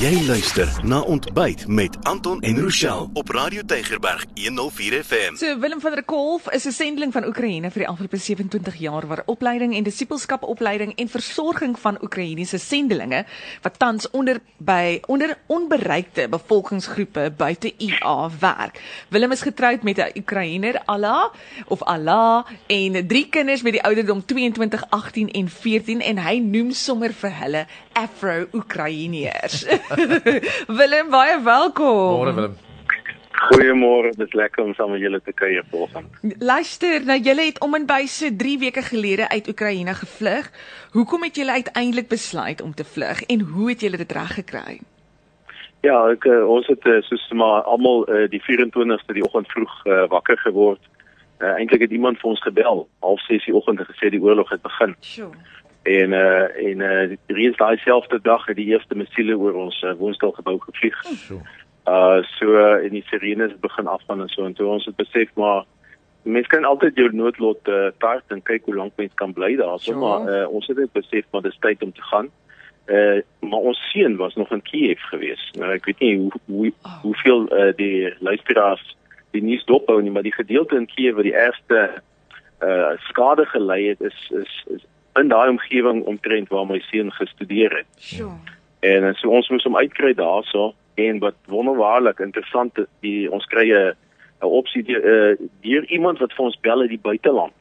Jy luister na Ontbyt met Anton en Rochelle op Radio Tygerberg 104 FM. So Willem van der Kolf is 'n sendeling van Oekraïne vir die afgelope 27 jaar waar opleiding en disipelskap opleiding en versorging van Oekraïense sendelinge wat tans onder by onder onbereikte bevolkingsgroepe buite IA werk. Willem is getroud met 'n Oekraïner, Allah of Allah en drie kinders met die ouderdom 22, 18 en 14 en hy noem sommer vir hulle Afro-Oekraïners. Willem, baie welkom. Môre Willem. Goeiemôre, dit is lekker om saam met julle te kuier vanoggend. Luister, nou julle het om en by so 3 weke gelede uit Oekraïne gevlug. Hoekom het julle uiteindelik besluit om te vlug en hoe het julle dit reg gekry? Ja, ek uh, ons het uh, soos maar almal uh, die 24ste die oggend vroeg uh, wakker geword. Uh, Eintlik het iemand vir ons gebel, half 6 die oggend en gesê die oorlog het begin. Sjoe. En uh en uh reeds daai selfde dag het die eerste missiele oor ons uh, woonstelgebou gevlieg. So. Uh so uh, en die sirenes begin afgaan en so en toe ons het besef maar mens kan altyd jou noodlot uh, tart en kyk hoe lank mens kan bly daar. So Ja. maar uh, ons het net besef maar dis tyd om te gaan. Uh maar ons seun was nog in Kiev gewees. Nou ek weet nie hoe hoe Oh. hoeveel uh, die luisteraars die nuus dophou nie, maar die gedeelte in Kiev waar die ergste uh skade gelei het is is, is in daai omgewing omtrent waar my seun gestudeer het. Sjoe. En so ons moes hom uitkry daarso en wat wonderbaarlik interessant is, die ons kry 'n 'n opsie deur uh, deur iemand wat vir ons bel uit die buiteland.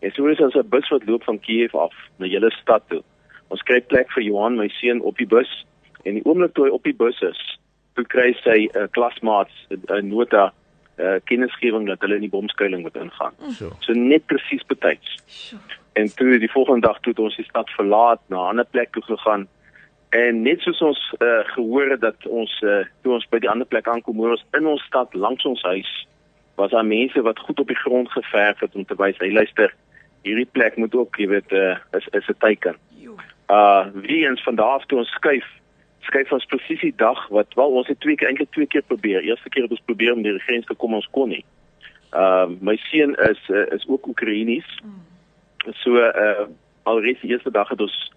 En so is ons 'n bus wat loop van Kiev af na julle stad toe. Ons kry plek vir Johan, my seun op die bus en die oomblik toe hy op die bus is, toe kry sy 'n uh, klasmaats 'n uh, nota uh, kennisgewing dat hulle in die bomskuiling moet ingaan. So. So net presies betyds. En toe die volgende dag toe het ons die stad verlaat, na 'n ander plek toe gegaan. En net soos ons uh, gehoor het dat ons uh, toe ons by die ander plek aankom, hoor ons in ons stad langs ons huis was daar mense wat goed op die grond geverf het om te wys, hy luister, hierdie plek moet ook, jy weet, uh, is is 'n teiken. Joe. Uh wie eens van daar af toe ons skuif, skuif ons presies die dag wat wel ons het twee keer eintlik twee keer probeer. Eerste keer het ons probeer om deur die grens te kom, ons kon nie. Uh my seun is uh, is ook Oekraïnies. So uh alreeds die eerste dag het ons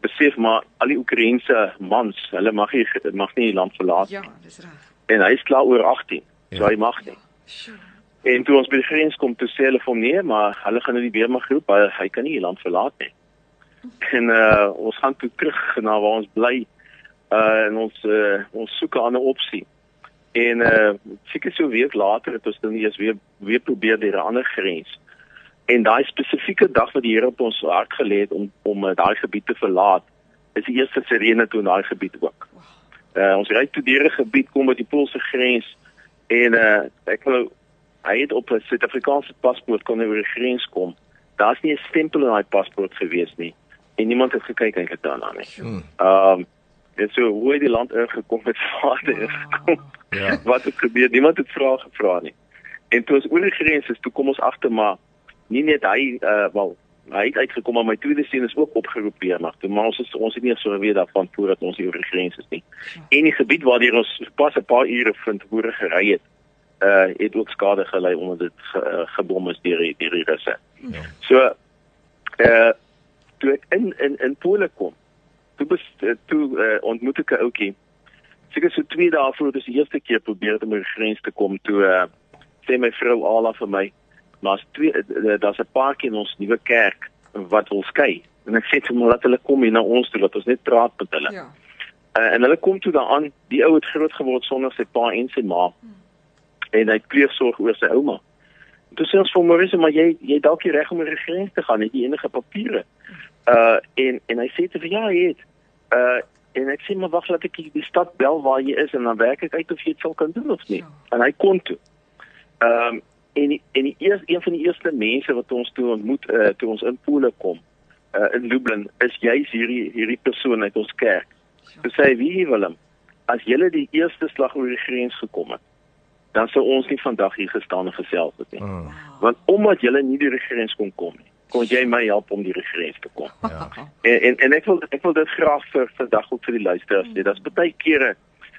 besef maar al die Oekraïense mans, hulle mag nie mag nie die land verlaat Ja, dis reg. en hy is klaar oor 18. So Ja. hy mag nie. Sjoe. En toe ons by die grens kom, toe sê hulle vir hom nee, maar hulle gaan nou die weermag roep, hy, hy kan nie die land verlaat nie. En uh ons gaan toe terug na waar ons bly. Uh en ons uh, ons soek 'n ander opsie. En uh seker so 'n week later het ons dan eers weer weer probeer deur 'n ander grens. En daai spesifieke dag wat die Here op ons hart gelê het om om uh, daai gebied te verlaat, is die eerste sirene toe in daai gebied ook. Uh ons ry toe deur 'n gebied kom by die Poolse grens en uh ek wil hy het op 'n Suid-Afrikaanse paspoort kon hy oor die grens kom. Daar's nie 'n stempel op daai paspoort gewees nie en niemand het gekyk eintlik daarna nie. Mm. Ehm um, en so hoe het die land ingekom met vader ingekom? Ja. Wat het gebeur? Niemand het vrae gevra nie. En toe ons oor die grens is, toe kom ons agter maar nie net hy uh wel hy het uitgekom maar my tweede seun is ook opgeroep weer maar toe maar ons is ons het nie so geweet daarvan voordat ons hier oor die grens is nie. En die gebied waar deur ons pas 'n paar ure van tevore gery het, uh het ook skade gelei omdat dit ge, uh, gebom is deur die deur die Russe. Ja. So uh toe ek in in in Pole kom, toe bes, toe uh, ontmoet ek 'n ouetjie. Seker so 2 dae voor dis die eerste keer probeer het om oor die grens te kom toe uh sê my vrou Ala vir my, maar's twee uh, daar's 'n paartjie in ons nuwe kerk wat wil skei. En ek sê vir hom laat hulle kom hier na ons toe, laat ons net praat met hulle. Ja. Uh, en hulle kom toe daaraan, die ou het groot geword sonder sy pa en sy ma. En hy het pleegsorg oor sy ouma. En Toe sê ons vir Maurice, maar jy jy dalk nie reg om oor die grens te gaan, het jy enige papiere? Uh en en hy sê te vir ja, hy het. Uh en ek sê maar wag, laat ek die stad bel waar jy is en dan werk ek uit of jy dit sal kan doen of nie. Ja. En hy kon toe. Ehm um, en die, en die eers een van die eerste mense wat ons toe ontmoet uh toe ons in Pole kom uh in Lublin is juis hierdie hierdie persoon uit ons kerk. Toe sê "Wie Willem, as julle die eerste slag oor die grens gekom het, dan sou ons nie vandag hier gestaan en gesels het nie. Mm. Want omdat julle nie deur die grens kon kom nie, kon jy my help om deur die grens te kom." Ja. En en, en ek wil ek wil dit graag vir vandag ook vir die luisteraars sê. Daar's baie kere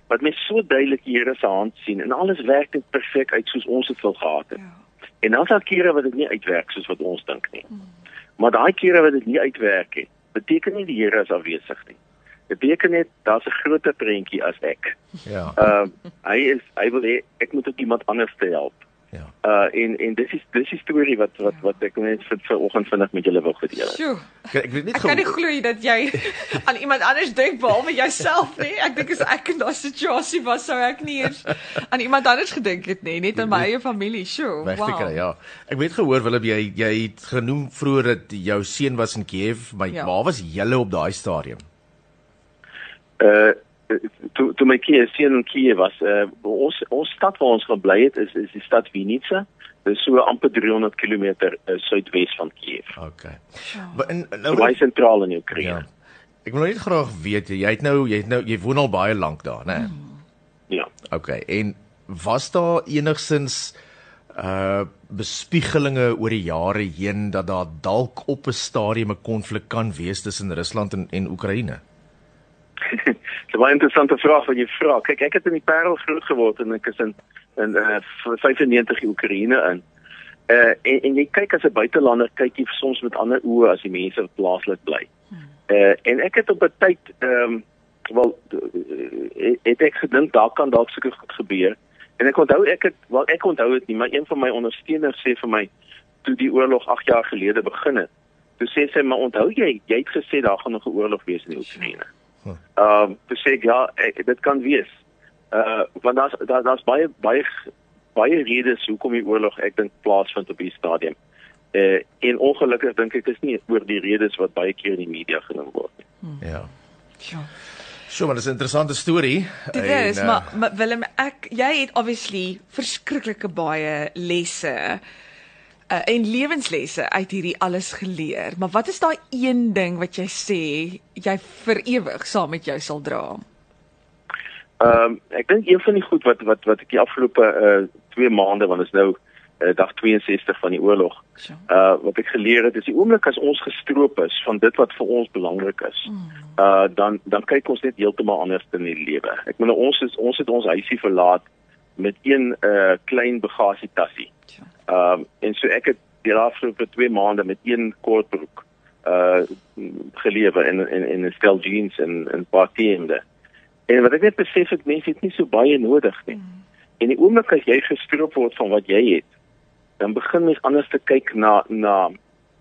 wat mens so duidelik die Here se hand sien en alles werk net perfek uit soos ons dit wil gehad het. Ja. En dan daar kere wat dit nie uitwerk soos wat ons dink nie. Maar daai kere wat dit nie uitwerk nie, beteken nie die Here is afwesig nie. Dit beteken net daar's 'n groter prentjie as ek. Ja. Uh hy is hy wil hê ek moet ook iemand anders te help. Ja. Uh en en dis is dis is storie wat wat wat ek net vir vanoggend vinnig met julle wil gedeel. het. Sjoe. Ek, ek weet nie Ek kan nie glo dat jy aan iemand anders dink behalwe jouself nie. Ek dink as ek in daai situasie was, sou ek nie eens aan iemand anders gedink het nie, net aan my eie familie. Sjoe. Weggekree, Wow. ja. Ek weet gehoor Willem jy jy het genoem vroeër dat jou seun was in Kiev, maar Ja. waar was julle op daai stadium? Uh toe toe my kie seun in Kiev was, uh ons ons stad waar ons gebly het is is die stad Vinica. Dis so amper 300 km uh, suidwes van Kiev. Okay. Maar in nou baie sentraal in Oekraïne. ja. Ek wil nou net graag weet jy het nou jy het nou jy woon al baie lank daar, né? Nee? Ja. Okay. En was daar enigsins uh bespiegelinge oor die jare heen dat daar dalk op 'n stadium 'n konflik kan wees tussen Rusland en en Oekraïne? Dis 'n baie interessante vraag wat jy vra. Kyk, ek het in die Parel groot geword en ek is in in uh, 95 in Oekraïne in. Uh en, en jy kyk as 'n buitelander kyk jy soms met ander oë as die mense wat plaaslik bly. Uh en ek het op 'n tyd ehm um, wel het ek gedink daar kan dalk seker goed gebeur. En ek onthou ek het wel ek onthou dit nie, maar een van my ondersteuners sê vir my toe die oorlog 8 jaar gelede begin het. Toe sê sy maar onthou jy, jy het gesê daar gaan nog 'n oorlog wees in die Oekraïne. Ehm um, toe sê ek ja, ek, dit kan wees. Uh want daar's daar, daar's baie baie baie redes hoekom die oorlog ek dink plaasvind op hierdie stadium. Uh en ongelukkig dink ek is nie oor die redes wat baie keer in die media genoem word nie. Ja. Sjoe. So, maar dis 'n interessante storie. Dit En, is, uh, maar, maar Willem, ek jy het obviously verskriklike baie lesse uh, en lewenslesse uit hierdie alles geleer. Maar wat is daai een ding wat jy sê jy vir ewig saam met jou sal dra? Ehm um, ek dink een van die goed wat wat wat ek die afgelope uh 2 maande want is nou uh, dag 62 van die oorlog. Sjoe. Uh wat ek geleer het is die oomblik as ons gestroop is van dit wat vir ons belangrik is. Uh dan dan kyk ons net heeltemal anders in die lewe. Ek bedoel ons is ons het ons huisie verlaat met een uh klein bagasietassie. Sjoe. Ehm um, en so ek het die afgelope 2 maande met een kortbroek uh gelewe en en en 'n stel jeans en 'n paar T-hemde. En wat ek net besef het mense het nie so baie nodig nie. En die oomblik as jy gestroop word van wat jy het, dan begin mens anders te kyk na na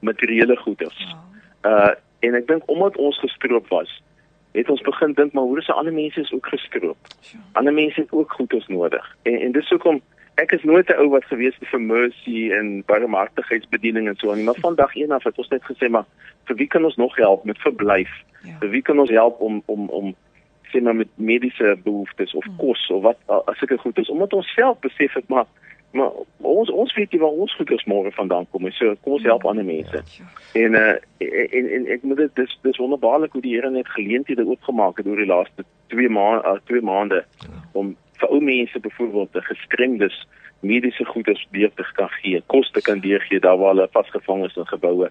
materiële goederes. Uh en ek dink omdat ons gestroop was, het ons begin dink maar hoe is ander mense is ook gestroop. Ander mense het ook goederes nodig. En en dis hoekom ek is nooit 'n ou wat gewees het vir mercy en barmhartigheidsbediening en so aan nie, maar van dag 1 af het ons net gesê maar vir wie kan ons nog help met verblyf? Ja. Vir wie kan ons help om om om sê maar met mediese behoeftes of kos of wat as sulke goed is omdat ons self besef het maar maar ons ons weet nie waar ons goeders môre vandaan kom nie. So kom ons help ander mense. En uh en en ek moet dit dis dis wonderbaarlik hoe die Here net geleenthede oopgemaak het oor die laaste 2 maande uh, 2 maande om vir ou mense byvoorbeeld te gestremdes mediese goederes deur te kan gee, kos te kan deurgee daar waar hulle vasgevang is in geboue.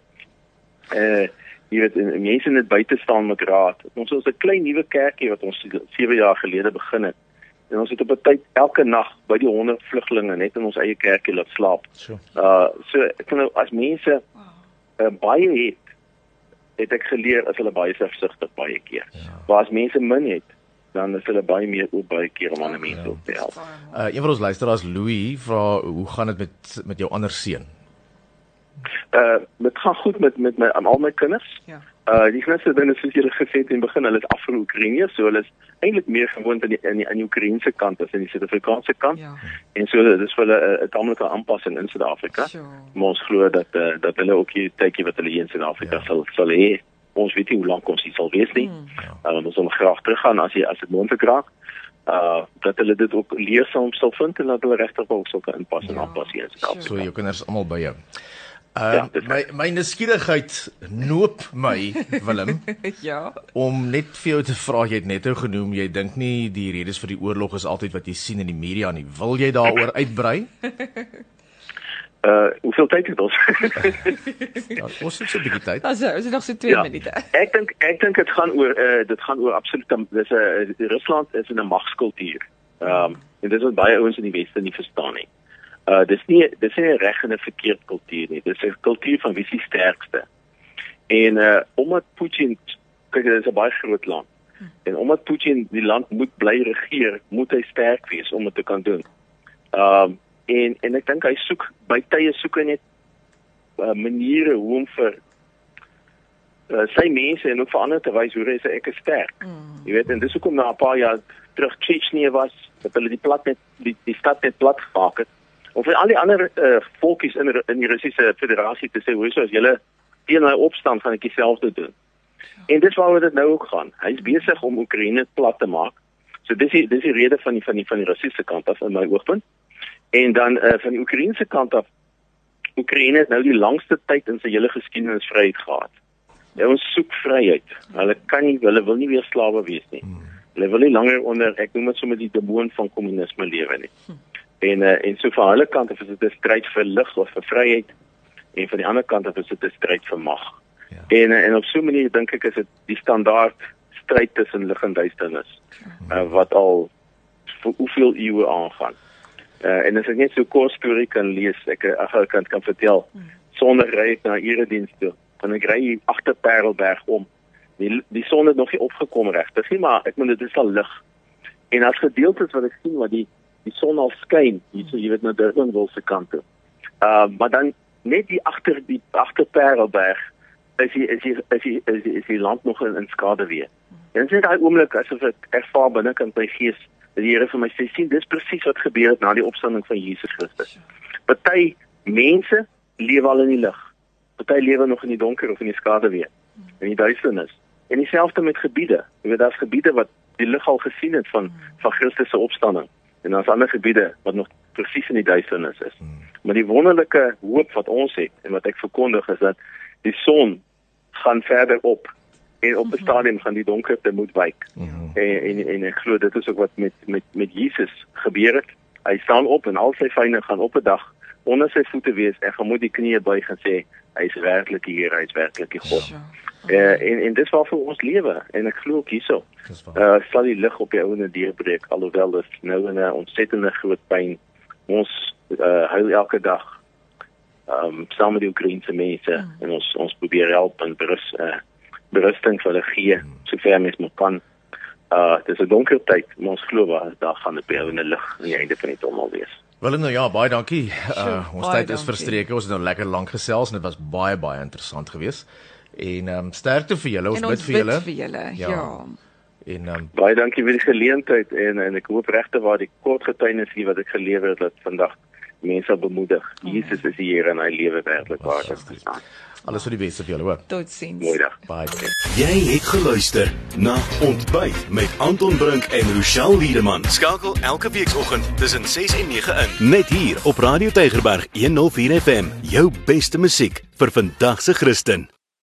Uh jy weet en, en mense net buite staan met raad. Ons is 'n klein nuwe kerkie wat ons 7 jaar gelede begin het. En ons het op 'n tyd elke nag by die 100 vlugtelinge net in ons eie kerkie laat slaap. So. Uh so ek nou as mense uh, baie het het ek geleer as hulle baie selfsugtig baie keer. Ja. Maar as mense min het, dan is hulle baie meer oop baie keer om ander mense op te help. Uh een van ons luisteraars Louis vra hoe gaan dit met met jou ander seun? Uh dit gaan goed met met my aan al my kinders. Ja. Uh die grootste ding is soos julle gesê het in die begin, hulle is Afro-Oekraïners, so hulle is eintlik meer gewoond aan die in die aan die Oekraïense kant as aan die Suid-Afrikaanse kant. Ja. En so dis vir hulle 'n tamelike aanpassing in Suid-Afrika. Sure. Maar ons glo dat uh, dat hulle ook hier tydjie wat hulle hier in Suid-Afrika Ja. sal sal hê. Ons weet nie hoe lank ons hier sal wees nie. Uh, ons wil graag teruggaan as jy as dit moontlik raak. Uh dat hulle dit ook leersaam sal vind en dat hulle regtig ook sal kan inpas en Ja, aanpas hier in Suid-Afrika. So jou kinders almal by jou. Uh Ja, my my nuuskierigheid noop my Willem ja. om net vir jou te vra jy het net nou genoem jy dink nie die redes vir die oorlog is altyd wat jy sien in die media nie. Wil jy daaroor uitbrei? Uh hoeveel tyd het ons? Ja, ons het so 'n bietjie tyd. Ons is nog so 2 Ja. minute. Ek dink ek dink dit gaan oor uh dit gaan oor absoluut dis 'n uh, Rusland is in 'n magskultuur. Ehm um, en dit is wat baie ouens in die weste nie verstaan nie. Uh dis nie dis nie reg en 'n verkeerd kultuur nie. Dis 'n kultuur van wie se sterkste. En uh omdat Putin kyk dit is 'n baie groot land. En omdat Putin die land moet bly regeer, moet hy sterk wees om dit te kan doen. Ehm um, en en ek dink hy soek by tye soek hy net uh, maniere hoe om vir uh, sy mense en ook vir ander te wys hoe hy sê ek is sterk. Mm. Jy weet en dis hoekom na 'n paar jaar terug Chechnya was, dat hulle die plat net die, die stad net plat gemaak het. Of al die ander uh, volkies in in die Russiese Federasie te sê hoe sou as julle teen hy opstand gaan ek dieselfde doen. En dis waaroor dit nou ook gaan. Hy's besig om Oekraïne plat te maak. So dis die dis die rede van die van die van die Russiese kant af in my oogpunt. En dan uh, van die Oekraïense kant af Oekraïne het nou die langste tyd in sy hele geskiedenis vryheid gehad. Ja, ons soek vryheid. Hulle kan nie hulle wil nie weer slawe wees nie. Hulle wil nie langer onder ek noem dit sommer die demoon van kommunisme lewe nie. En uh, en so van hulle kant af is dit 'n stryd vir lig of vir vryheid en van die ander kant af is dit 'n stryd vir mag. Ja. En uh, en op so 'n manier dink ek is dit die standaard stryd tussen lig en duisternis uh, wat al vir hoeveel eeue aangaan. Uh, en as ek net so kort storie kan lees, ek ag ek kan kan vertel. Sonder ry na erediens toe. En ek ry agter Parelberg om. Die die son het nog nie opgekom regtig nie, maar ek moet dit is al lig. En as gedeeltes wat ek sien wat die die son al skyn, hier so jy weet na Durbanville se kant toe. Uh, maar dan net die agter die agter Parelberg is die, is die, is die, is die, is die land nog in, in skade weer. En dit is daai oomblik asof ek ervaar binnekant my gees dat die Here vir my sê sien dis presies wat gebeur het na die opstanding van Jesus Christus. Party mense lewe al in die lig. Party lewe nog in die donker of in die skade weer. In die duisternis. En dieselfde met gebiede. Jy weet daar's gebiede wat die lig al gesien het van van Christus se opstanding en daar's ander gebiede wat nog presies in die duisternis is. Maar die wonderlike hoop wat ons het en wat ek verkondig is dat die son gaan verder op en op 'n stadium gaan die donkerte moet wyk. -hmm. En en en ek glo dit is ook wat met met met Jesus gebeur het. Hy staan op en al sy vyande gaan op 'n dag onder sy voete wees en gaan moet die knieë buig en sê hy is werklik die Here, hy is werklik die God. Ja. Uh, en en dis waar vir ons lewe en ek glo ook hierso. Uh sal die lig op jou ouene deurbreek alhoewel dit nou 'n ontsettende groot pyn ons uh huil elke dag. Um, saam met die Oekraïense mense mm. en ons ons probeer help en berus uh berusting vir hulle gee sover mens moet kan. Uh dis 'n donker tyd, maar ons glo waar daar gaan 'n bewende lig aan die einde van die tunnel wees. Wel nou ja, baie dankie. Uh ons tyd is verstreke. Ons het nou lekker lank gesels en dit was baie baie interessant geweest. En ehm um, sterkte vir julle. Ons bid vir julle. vir julle. Ja. ja. En ehm um, baie dankie vir die geleentheid en en ek hoop regte waar die kort getuienis hier wat ek gelewer het dat vandag mense bemoedig. Jesus is hier en hy lewe werklik waar. Alles vir die beste vir julle hoor. Totsiens. Goeiedag. Bye. Jy het geluister na Ontbyt met Anton Brink en Rochelle Liedeman. Skakel elke weekoggend tussen 6 en 9 in. Net hier op Radio Tygerberg 104 FM. Jou beste musiek vir vandag se Christen.